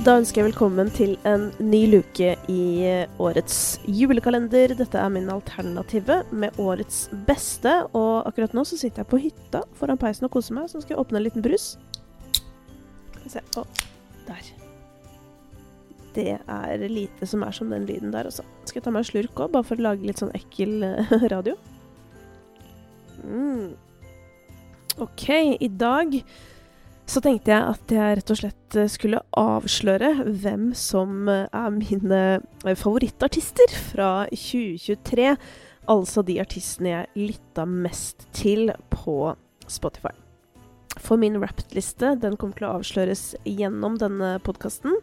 Da ønsker jeg velkommen til en ny luke i årets julekalender. Dette er min alternative med årets beste. Og akkurat nå så sitter jeg på hytta foran peisen og koser meg, så nå skal jeg åpne en liten brus. Skal vi se Å, der. Det er lite som er som den lyden der, altså. Skal jeg ta meg en slurk òg, bare for å lage litt sånn ekkel eh, radio? Mm. OK, i dag så tenkte jeg at jeg rett og slett eh, skulle avsløre hvem som eh, er mine eh, favorittartister fra 2023. Altså de artistene jeg lytta mest til på Spotify. For min Wrapped-liste den kommer til å avsløres gjennom denne podkasten.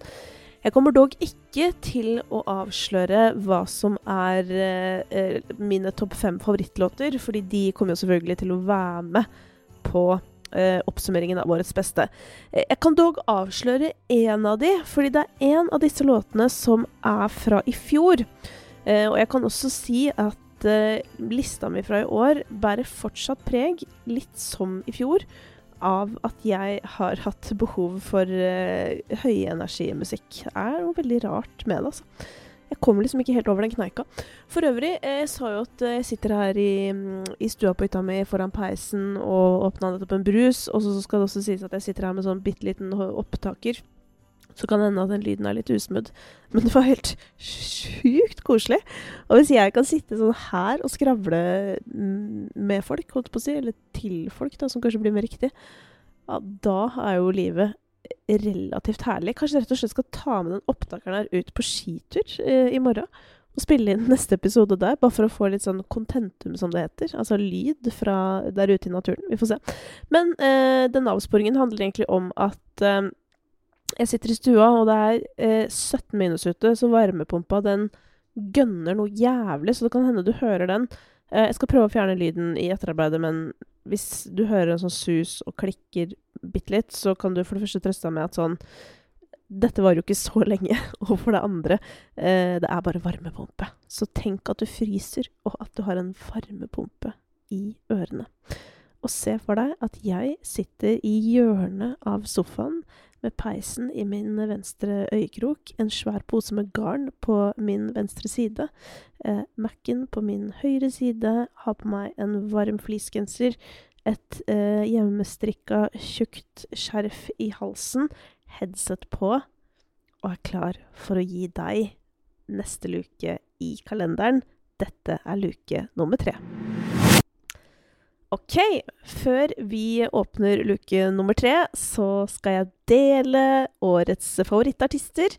Jeg kommer dog ikke til å avsløre hva som er eh, mine topp fem favorittlåter, fordi de kommer jo selvfølgelig til å være med på eh, oppsummeringen av årets beste. Eh, jeg kan dog avsløre én av de, fordi det er én av disse låtene som er fra i fjor. Eh, og jeg kan også si at eh, lista mi fra i år bærer fortsatt preg, litt som i fjor, av at jeg har hatt behov for Høye høyenergimusikk. Det er noe veldig rart med det, altså. Jeg kommer liksom ikke helt over den kneika. For øvrig, eh, jeg sa jo at jeg sitter her i, mm, i stua på hytta mi foran peisen og åpna nettopp en brus. Og så skal det også sies at jeg sitter her med sånn bitte liten opptaker. Så kan det hende at den lyden er litt usmudd. Men det var helt sjukt koselig. Og hvis jeg kan sitte sånn her og skravle mm, med folk, holdt på å si, eller til folk, da, som kanskje blir mer riktig, ja, da er jo livet relativt herlig. Kanskje rett og slett skal ta med den opptakeren her ut på skitur eh, i morgen. Og spille inn neste episode der, bare for å få litt sånn contentum, som det heter. Altså lyd fra der ute i naturen. Vi får se. Men eh, den avsporingen handler egentlig om at eh, jeg sitter i stua, og det er 17 eh, minus ute, så varmepumpa den gønner noe jævlig, så det kan hende du hører den. Eh, jeg skal prøve å fjerne lyden i etterarbeidet, men hvis du hører en sånn sus og klikker bitte litt, så kan du for det første trøste deg med at sånn Dette var jo ikke så lenge. Og for det andre, eh, det er bare varmepumpe. Så tenk at du fryser, og at du har en varmepumpe i ørene. Og se for deg at jeg sitter i hjørnet av sofaen med peisen i min venstre øyekrok, en svær pose med garn på min venstre side, eh, Mac-en på min høyre side, har på meg en varm fleecegenser, et eh, hjemmestrikka, tjukt skjerf i halsen, headset på, og er klar for å gi deg neste luke i kalenderen. Dette er luke nummer tre. OK, før vi åpner luke nummer tre, så skal jeg dele årets favorittartister.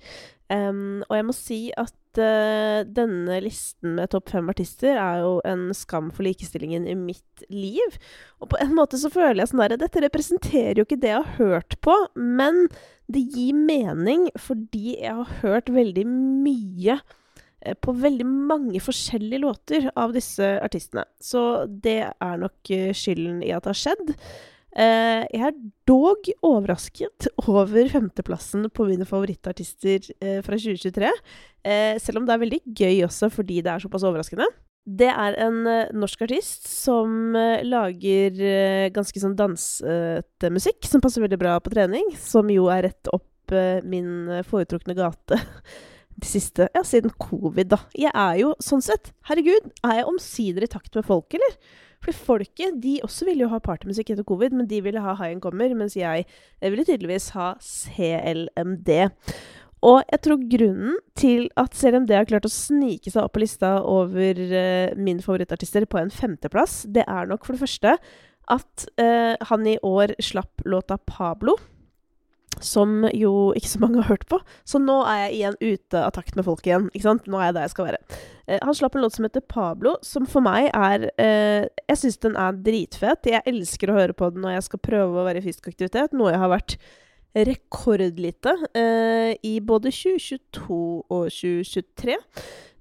Um, og jeg må si at uh, denne listen med topp fem artister er jo en skam for likestillingen i mitt liv. Og på en måte så føler jeg sånn derre Dette representerer jo ikke det jeg har hørt på, men det gir mening fordi jeg har hørt veldig mye på veldig mange forskjellige låter av disse artistene. Så det er nok uh, skylden i at det har skjedd. Uh, jeg er dog overrasket over femteplassen på mine favorittartister fra 2023. Uh, eh, selv om det er veldig gøy også fordi det er såpass overraskende. Det er en norsk artist som lager ganske sånn dansete musikk, som passer veldig bra på trening. Som jo er rett opp min foretrukne gate de siste Ja, siden covid, da. Jeg er jo sånn sett Herregud, er jeg omsider i takt med folk, eller? For folket de også ville jo ha partymusikk etter covid, men de ville ha High and Kommer, mens jeg, jeg ville tydeligvis ha CLMD. Og jeg tror grunnen til at CLMD har klart å snike seg opp på lista over uh, mine favorittartister på en femteplass, det er nok for det første at uh, han i år slapp låta Pablo som jo ikke så mange har hørt på. Så nå er jeg igjen ute av takt med folk igjen. ikke sant? Nå er jeg der jeg skal være. Eh, han slapp en låt som heter Pablo, som for meg er eh, Jeg syns den er dritfet. Jeg elsker å høre på den når jeg skal prøve å være i fysisk aktivitet, noe jeg har vært rekordlite eh, i både 2022 og 2023.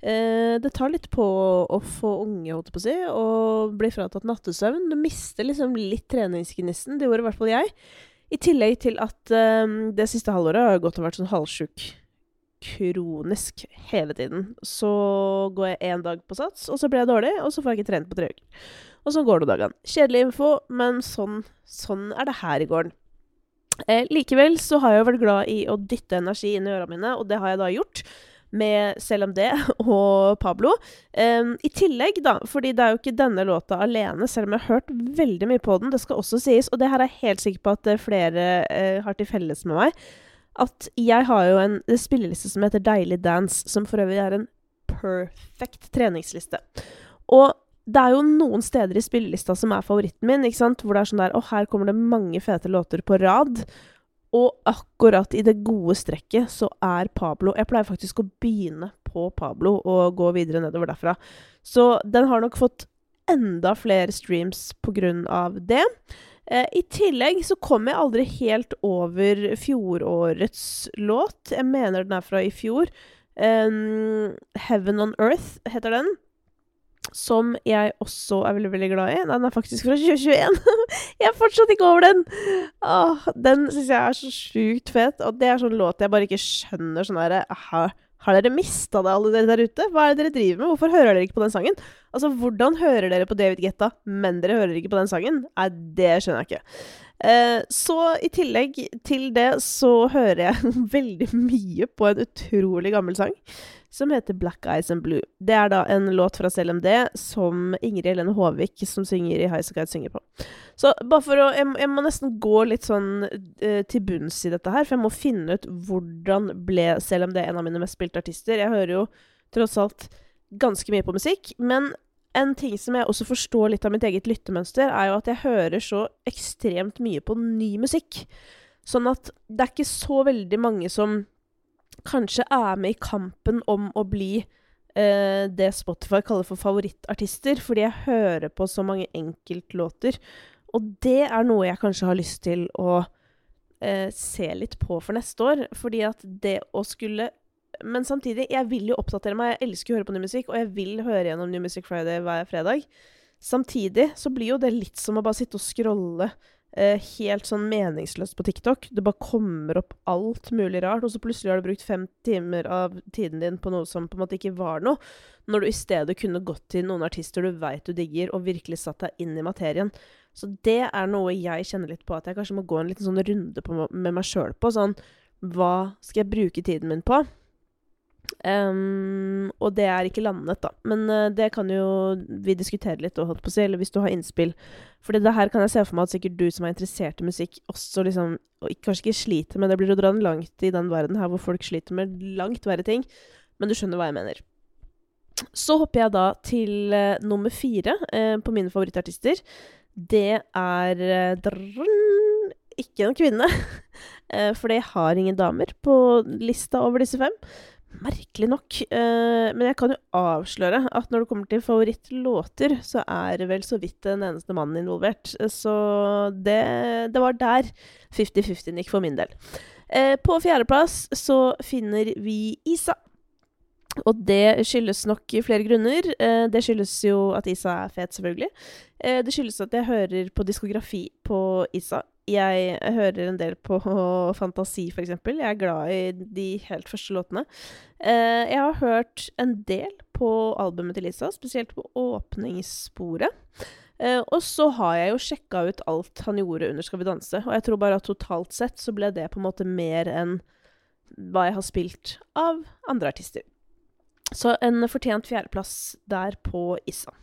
Eh, det tar litt på å få unge, holdt jeg på å si, og bli fratatt nattesøvn. Du mister liksom litt treningsgnisten. Det gjorde i hvert fall jeg. I tillegg til at um, det siste halvåret har jeg gått og vært sånn halvsjuk kronisk hele tiden. Så går jeg én dag på sats, og så blir jeg dårlig, og så får jeg ikke trent på tre uker. Og sånn går det dagene. Kjedelig info, men sånn, sånn er det her i gården. Eh, likevel så har jeg vært glad i å dytte energi inn i ørene mine, og det har jeg da gjort. Med selv om det og Pablo. Um, I tillegg, da, fordi det er jo ikke denne låta alene, selv om jeg har hørt veldig mye på den, det skal også sies, og det her er jeg helt sikker på at eh, flere uh, har til felles med meg, at jeg har jo en spilleliste som heter Deilig dance, som for øvrig er en perfect treningsliste. Og det er jo noen steder i spillelista som er favoritten min, ikke sant? hvor det er sånn der Å, her kommer det mange fete låter på rad. Og akkurat i det gode strekket så er Pablo Jeg pleier faktisk å begynne på Pablo og gå videre nedover derfra. Så den har nok fått enda flere streams av det. Eh, I tillegg så kom jeg aldri helt over fjorårets låt. Jeg mener den er fra i fjor. Um, Heaven on Earth heter den som jeg også er veldig veldig glad i. Den er faktisk fra 2021. jeg er fortsatt ikke over den! Åh, den syns jeg er så sjukt fet. Og det er sånn låt jeg bare ikke skjønner sånn herre har, dere mista det, alle dere der ute? Hva er det dere driver med? Hvorfor hører dere ikke på den sangen? Altså, hvordan hører dere på David Getta, men dere hører ikke på den sangen? Nei, det skjønner jeg ikke. Eh, så i tillegg til det så hører jeg veldig mye på en utrolig gammel sang som heter Black Eyes and Blue. Det er da en låt fra CLMD som Ingrid Helene Håvik, som synger i Highasakite, synger på. Så bare for å jeg, jeg, må nesten gå litt sånn uh, til bunns i dette her, for jeg må finne ut hvordan ble CLMD en av mine mest spilte artister. Jeg hører jo tross alt ganske mye på musikk, men en ting som jeg også forstår litt av mitt eget lyttemønster, er jo at jeg hører så ekstremt mye på ny musikk. Sånn at det er ikke så veldig mange som kanskje er med i kampen om å bli eh, det Spotify kaller for favorittartister, fordi jeg hører på så mange enkeltlåter. Og det er noe jeg kanskje har lyst til å eh, se litt på for neste år. Fordi at det å skulle Men samtidig, jeg vil jo oppdatere meg. Jeg elsker å høre på ny musikk, og jeg vil høre gjennom New Music Friday hver fredag. Samtidig så blir jo det litt som å bare sitte og scrolle helt sånn meningsløst på TikTok. Det bare kommer opp alt mulig rart, og så plutselig har du brukt fem timer av tiden din på noe som på en måte ikke var noe, når du i stedet kunne gått til noen artister du veit du digger, og virkelig satt deg inn i materien. Så det er noe jeg kjenner litt på, at jeg kanskje må gå en liten sånn runde på, med meg sjøl på. Sånn Hva skal jeg bruke tiden min på? Um, og det er ikke landet, da. Men uh, det kan jo vi diskutere litt, holdt på å si, eller hvis du har innspill. For det her kan jeg se for meg at sikkert du som er interessert i musikk, også liksom og Kanskje ikke sliter med det, blir å dra den langt i den verden her hvor folk sliter med langt verre ting. Men du skjønner hva jeg mener. Så hopper jeg da til uh, nummer fire uh, på mine favorittartister. Det er drrrn, ikke en kvinne. for jeg har ingen damer på lista over disse fem. Merkelig nok. Uh, men jeg kan jo avsløre at når det kommer til favorittlåter, så er det vel så vidt den eneste mannen involvert. Så det, det var der 50-50 gikk for min del. Uh, på fjerdeplass så finner vi Isa. Og det skyldes nok flere grunner. Uh, det skyldes jo at Isa er fet, selvfølgelig. det skyldes at jeg hører på diskografi på Isa jeg hører en del på Fantasi, f.eks. Jeg er glad i de helt første låtene. Uh, jeg har hørt en del på albumet til Lisa, spesielt på åpningssporet. Uh, og så har jeg jo sjekka ut alt han gjorde under Skal vi danse, og jeg tror bare at totalt sett så ble det på en måte mer enn hva jeg har spilt av andre artister. Så en fortjent fjerdeplass der på Issa.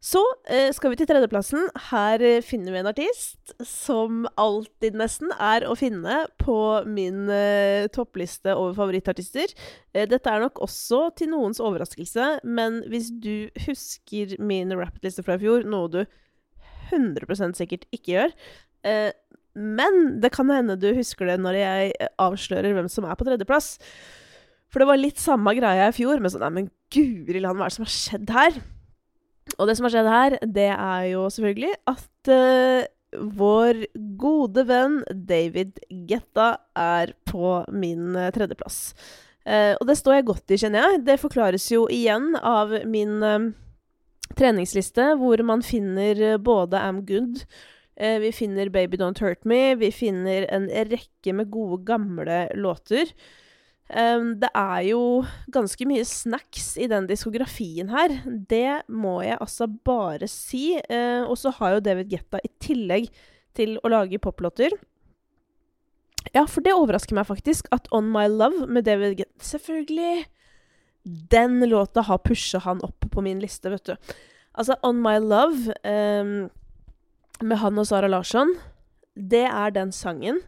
Så eh, skal vi til tredjeplassen. Her eh, finner vi en artist som alltid nesten er å finne på min eh, toppliste over favorittartister. Eh, dette er nok også til noens overraskelse, men hvis du husker min rappliste fra i fjor, noe du 100 sikkert ikke gjør eh, Men det kan hende du husker det når jeg eh, avslører hvem som er på tredjeplass. For det var litt samme greia i fjor, med sånn Nei, men guri land, hva er det som har skjedd her? Og det som har skjedd her, det er jo selvfølgelig at uh, vår gode venn David Getta er på min uh, tredjeplass. Uh, og det står jeg godt i, kjenner jeg. Det forklares jo igjen av min treningsliste, hvor man finner både Am Good, vi finner Baby Don't Hurt Me, vi finner en rekke med gode, gamle låter. Um, det er jo ganske mye snacks i den diskografien her. Det må jeg altså bare si. Uh, og så har jo David Getta i tillegg til å lage poplåter Ja, for det overrasker meg faktisk at On My Love med David Guetta Selvfølgelig! Den låta har pusha han opp på min liste, vet du. Altså, On My Love um, med han og Sara Larsson, det er den sangen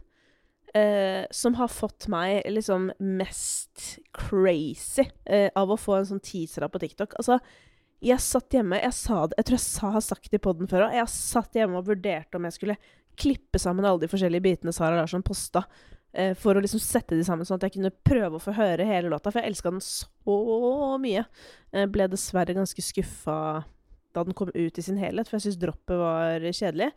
uh, som har fått meg liksom mest crazy eh, av å få en sånn teaser på TikTok. Altså, jeg satt hjemme Jeg sa det, jeg tror jeg sa, har sagt det i poden før òg. Jeg satt hjemme og vurderte om jeg skulle klippe sammen alle de forskjellige bitene Sara Larsson posta. Eh, for å liksom sette de sammen, sånn at jeg kunne prøve å få høre hele låta. For jeg elska den så mye. Jeg ble dessverre ganske skuffa da den kom ut i sin helhet, for jeg syns droppet var kjedelig.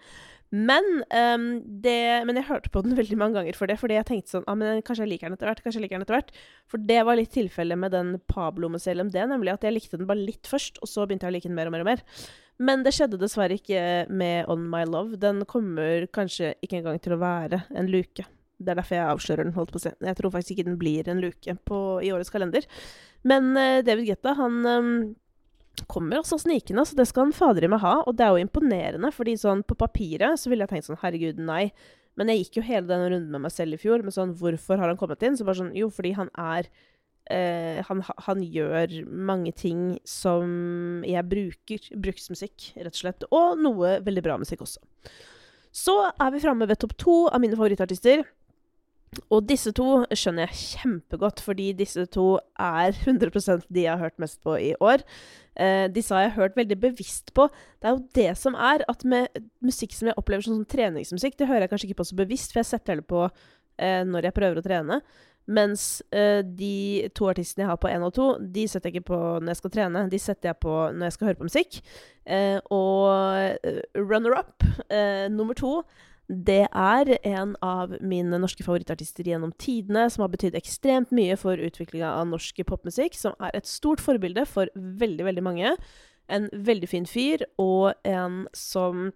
Men, um, det, men jeg hørte på den veldig mange ganger for det, fordi jeg tenkte sånn ah, men Kanskje jeg liker den etter hvert. kanskje jeg liker den etter hvert. For det var litt tilfellet med den Pablo med CLMD, nemlig at jeg likte den bare litt først, og så begynte jeg å like den mer og mer og mer. Men det skjedde dessverre ikke med On My Love. Den kommer kanskje ikke engang til å være en luke. Det er derfor jeg avslører den. holdt på å se. Jeg tror faktisk ikke den blir en luke på, i årets kalender. Men uh, David Getta, han um, kommer altså snikende, så det skal han fader i meg ha. Og det er jo imponerende, fordi sånn på papiret så ville jeg tenkt sånn herregud, nei. Men jeg gikk jo hele den runden med meg selv i fjor med sånn hvorfor har han kommet inn? Så bare sånn jo, fordi han er eh, han, han, gjør mange ting som jeg bruker. Bruksmusikk, rett og slett. Og noe veldig bra musikk også. Så er vi framme ved topp to av mine favorittartister. Og disse to skjønner jeg kjempegodt, fordi disse to er 100% de jeg har hørt mest på i år. Eh, disse har jeg hørt veldig bevisst på. Det er jo det som er, at med musikk som jeg opplever som, sånn treningsmusikk, det hører jeg kanskje ikke på så bevisst, for jeg setter det på eh, når jeg prøver å trene. Mens eh, de to artistene jeg har på én og to, de setter jeg ikke på når jeg skal trene. De setter jeg på når jeg skal høre på musikk. Uh, og uh, runner-up, nummer to, det er en av mine norske favorittartister gjennom tidene, som har betydd ekstremt mye for utviklinga av norsk popmusikk, som er et stort forbilde for veldig, veldig mange. En veldig fin fyr, og en som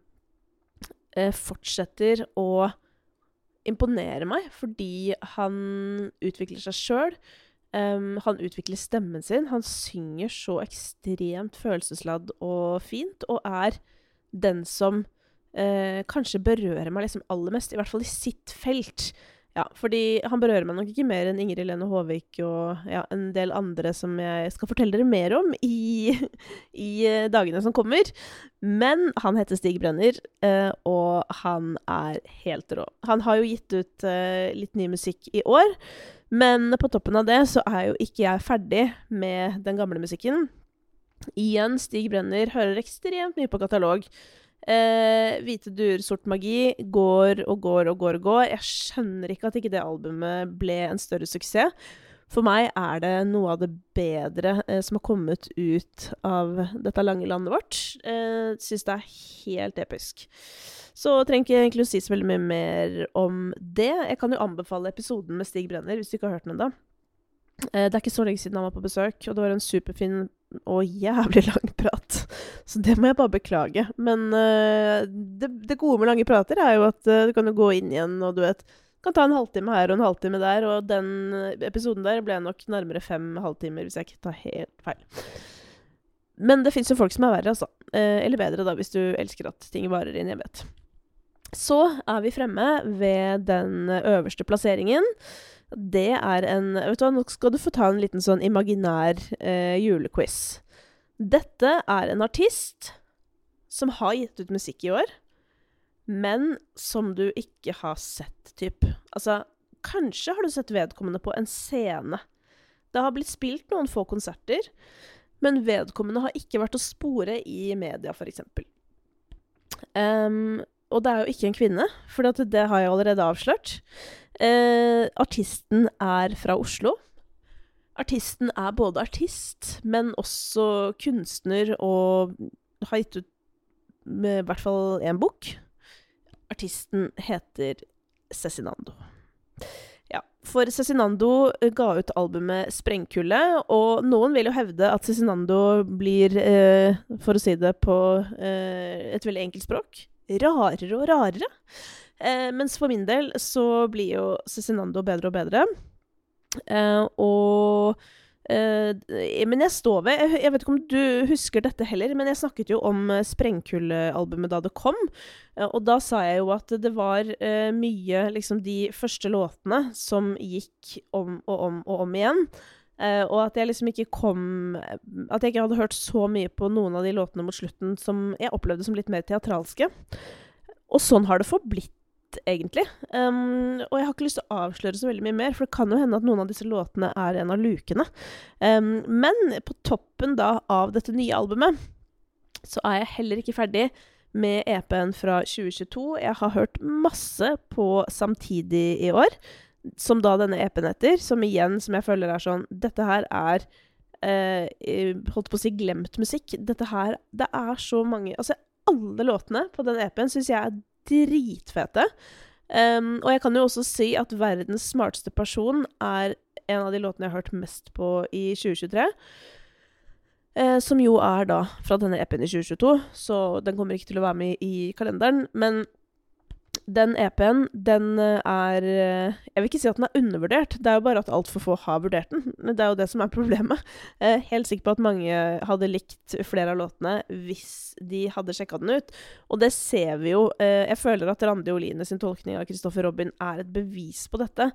fortsetter å imponere meg fordi han utvikler seg sjøl. Um, han utvikler stemmen sin. Han synger så ekstremt følelsesladd og fint, og er den som uh, kanskje berører meg liksom aller mest, i hvert fall i sitt felt. Ja, fordi han berører meg nok ikke mer enn Ingrid Lene Håvik og ja, en del andre som jeg skal fortelle dere mer om i, i uh, dagene som kommer. Men han heter Stig Brenner, uh, og han er helt rå. Han har jo gitt ut uh, litt ny musikk i år, men på toppen av det så er jo ikke jeg ferdig med den gamle musikken. Igjen, Stig Brenner hører ekstremt mye på katalog. Eh, Hvite duer, sort magi går og går og går og går. Jeg skjønner ikke at ikke det albumet ble en større suksess. For meg er det noe av det bedre eh, som har kommet ut av dette lange landet vårt. Eh, Syns det er helt episk. Så trenger ikke egentlig å si så veldig mye mer om det. Jeg kan jo anbefale episoden med Stig Brenner, hvis du ikke har hørt den ennå. Eh, det er ikke så lenge siden han var på besøk, og det var en superfin og jævlig lang prat. Så det må jeg bare beklage. Men uh, det, det, gode med lange prater er jo at uh, du kan jo gå inn igjen, og du vet kan ta en halvtime her og en halvtime der, og den episoden der ble nok nærmere fem halvtimer, hvis jeg ikke tar helt feil. Men det fins jo folk som er verre, altså. Eller bedre, da, hvis du elsker at ting varer i en evighet. Så er vi fremme ved den øverste plasseringen. Det er en Vet du hva, nå skal du få ta en liten sånn imaginær eh, julequiz. Dette er en artist som har gitt ut musikk i år, men som du ikke har sett, typ. Altså, kanskje har du sett vedkommende på en scene. Det har blitt spilt noen få konserter, men vedkommende har ikke vært å spore i media, f.eks. Um, og det er jo ikke en kvinne, for det har jeg allerede avslørt. Eh, artisten er fra Oslo. Artisten er både artist, men også kunstner, og har gitt ut med i hvert fall én bok. Artisten heter Cezinando. Ja, for Cezinando ga ut albumet Sprengkulde, og noen vil jo hevde at Cezinando blir, eh, for å si det på eh, et veldig enkelt språk, rarere og rarere. Eh, mens for min del så blir jo Cezinando bedre og bedre. Eh, og eh, men jeg står ved jeg, jeg, vet ikke om du husker dette heller, men jeg snakket jo om uh, Sprengkulde-albumet da det kom. Uh, og da sa jeg jo at det var mye liksom de første låtene som gikk om og om og om igjen. og at jeg liksom ikke kom At jeg ikke hadde hørt så mye på noen av de låtene mot slutten som jeg opplevde som litt mer teatralske. Og sånn har det forblitt egentlig. Um, og jeg har ikke lyst til å avsløre så veldig mye mer, for det kan jo hende at noen av disse låtene er en av lukene. Um, men på toppen da av dette nye albumet, så er jeg heller ikke ferdig med EP-en fra 2022. Jeg har hørt masse på samtidig i år, som da denne EP-en heter. Som igjen, som jeg føler er sånn Dette her er eh, Holdt på å si glemt musikk. Dette her Det er så mange Altså, alle låtene på den EP-en syns jeg er dritfete. Um, og jeg kan jo også si at 'Verdens smarteste person' er en av de låtene jeg har hørt mest på i 2023. Uh, som jo er da fra denne EP-en i 2022, så den kommer ikke til å være med i kalenderen. Men den EP-en, den eh, er eh, Jeg vil ikke si at den er undervurdert, det er jo bare at altfor få har vurdert den. Det er jo det som er problemet. Eh, helt sikker på at mange hadde likt flere av låtene hvis de hadde sjekka den ut. Og det ser vi jo. Jeg føler at Randi Oline sin tolkning av Kristoffer Robin er et bevis på dette.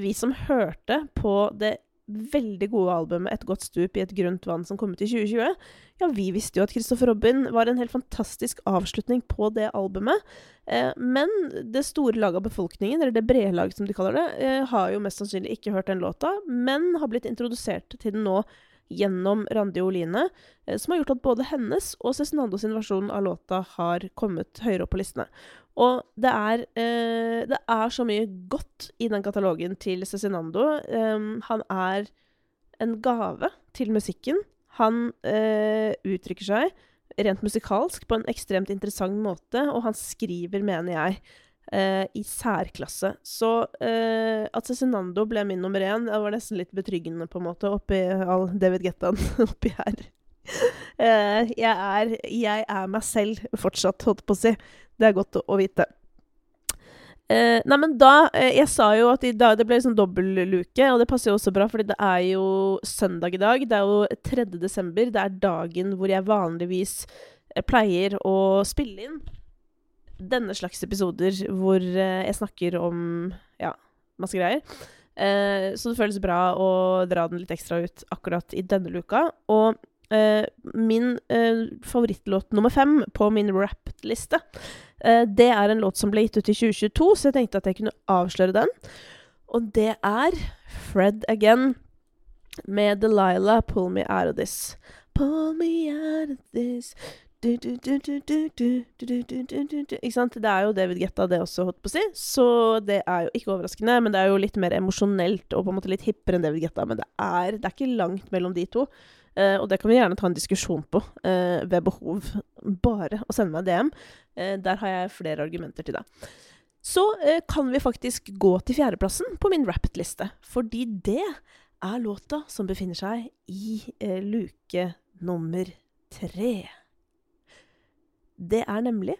Vi som hørte på det veldig gode albumet 'Et godt stup i et grunt vann' som kom ut i 2020. Ja, vi visste jo at Christopher Robin var en helt fantastisk avslutning på det albumet. Eh, men det store laget av befolkningen, eller det brede laget som de kaller det, eh, har jo mest sannsynlig ikke hørt den låta, men har blitt introdusert til den nå gjennom Randi Oline, eh, som har gjort at både hennes og Cezinando sin versjon av låta har kommet høyere opp på listene. Og det er, eh, det er så mye godt i den katalogen til Cezinando. Eh, han er en gave til musikken. Han eh, uttrykker seg rent musikalsk på en ekstremt interessant måte, og han skriver, mener jeg, eh, i særklasse. Så eh, at Cezinando ble min nummer én, det var nesten litt betryggende, på en måte, oppi all David Gettan oppi her. Eh, jeg, er, jeg er meg selv fortsatt, holdt på å si. Det er godt å, å vite. Eh, nei, men da eh, Jeg sa jo at i dag, det ble liksom dobbeltluke, og det passer jo også bra, fordi det er jo søndag i dag. Det er jo 3. desember. Det er dagen hvor jeg vanligvis eh, pleier å spille inn denne slags episoder hvor eh, jeg snakker om ja, masse greier. Eh, så det føles bra å dra den litt ekstra ut akkurat i denne luka. Og eh, min favorittlåt nummer fem på min rap-liste Eh, det er en låt som ble gitt ut i 2022, så jeg tenkte at jeg kunne avsløre den. Og det er Fred Again med Delilah, 'Pull Me Out of This'. Pull me out of this Ikke sant? Det er jo David Getta, det også, holdt på å si. Så det er jo ikke overraskende, men det er jo litt mer emosjonelt og på en måte litt hippere enn David Getta. Men det er, det er ikke langt mellom de to. Uh, og det kan vi gjerne ta en diskusjon på uh, ved behov. Bare å sende meg DM. Uh, der har jeg flere argumenter til deg. Så kan vi faktisk gå til fjerdeplassen på min rapped-liste. Fordi det er låta som befinner seg i luke nummer tre. Det er nemlig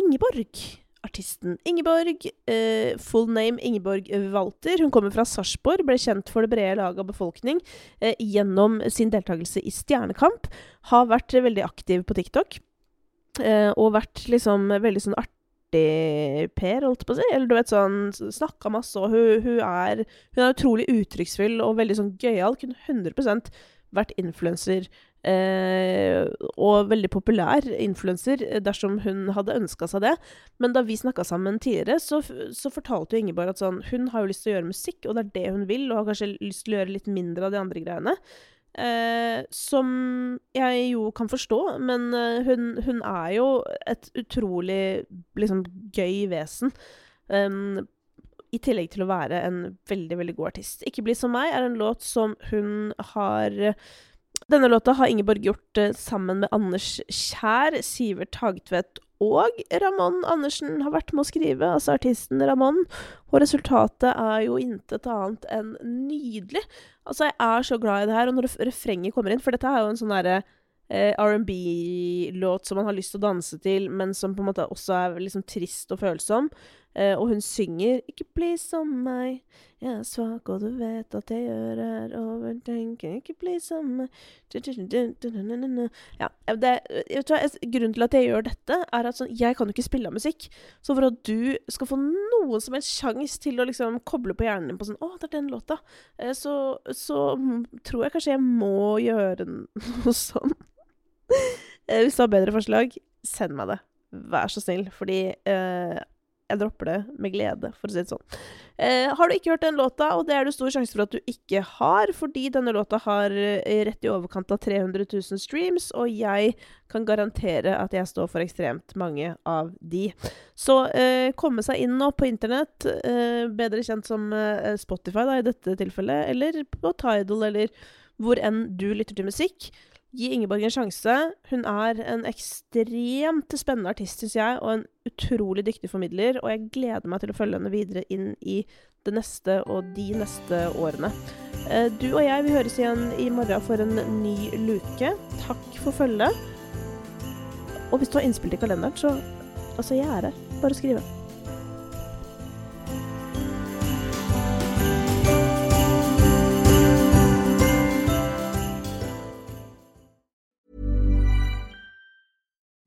Ingeborg artisten Ingeborg. Uh, full name Ingeborg Walter. Hun kommer fra Sarpsborg, ble kjent for det brede laget av befolkning uh, gjennom sin deltakelse i Stjernekamp. Har vært veldig aktiv på TikTok. Uh, og vært liksom veldig sånn artig Per, holdt på å si. Eller du vet sånn Snakka masse, og hun, hun, er, hun er utrolig uttrykksfull og veldig sånn gøyal. Kunne 100% vært influenser Eh, og veldig populær influenser eh, dersom hun hadde ønska seg det. Men da vi snakka sammen tidligere, så, så fortalte jo Ingeborg at sånn, hun har jo lyst til å gjøre musikk, og det er det hun vil, og har kanskje lyst til å gjøre litt mindre av de andre greiene. Eh, som jeg jo kan forstå, men eh, hun, hun er jo et utrolig liksom gøy vesen. Um, i tillegg til å være en veldig veldig god artist. 'Ikke bli som meg' er en låt som hun har denne låta har Ingeborg gjort uh, sammen med Anders Kjær, Sivert Hagtvedt og Ramón Andersen har vært med å skrive, altså artisten Ramón. Og resultatet er jo intet annet enn nydelig. Altså, jeg er så glad i det her. Og når refrenget kommer inn For dette er jo en sånn derre eh, R&B-låt som man har lyst til å danse til, men som på en måte også er liksom trist og følsom. Eh, og hun synger 'Ikke bli som meg', jeg er svak, og du vet at jeg gjør er overtenker, ikke bli som meg Ja, det, du hva, Grunnen til at jeg gjør dette, er at sånn, jeg kan jo ikke spille musikk. Så for at du skal få noen som helst sjanse til å liksom koble på hjernen din på sånn 'Å, det er den låta', eh, så, så tror jeg kanskje jeg må gjøre noe sånn. Hvis du har bedre forslag, send meg det. Vær så snill. Fordi eh, jeg dropper det med glede, for å si det sånn. Eh, har du ikke hørt den låta, og det er det stor sjanse for at du ikke har, fordi denne låta har eh, rett i overkant av 300 000 streams, og jeg kan garantere at jeg står for ekstremt mange av de. Så eh, komme seg inn nå på internett, eh, bedre kjent som eh, Spotify da, i dette tilfellet, eller på Tidal, eller hvor enn du lytter til musikk. Gi Ingeborg en sjanse. Hun er en ekstremt spennende artist, syns jeg, og en utrolig dyktig formidler. Og jeg gleder meg til å følge henne videre inn i det neste og de neste årene. Eh, du og jeg vi høres igjen i morgen for en ny luke. Takk for følget. Og hvis du har innspill til kalenderen, så Altså, jeg er her. Bare å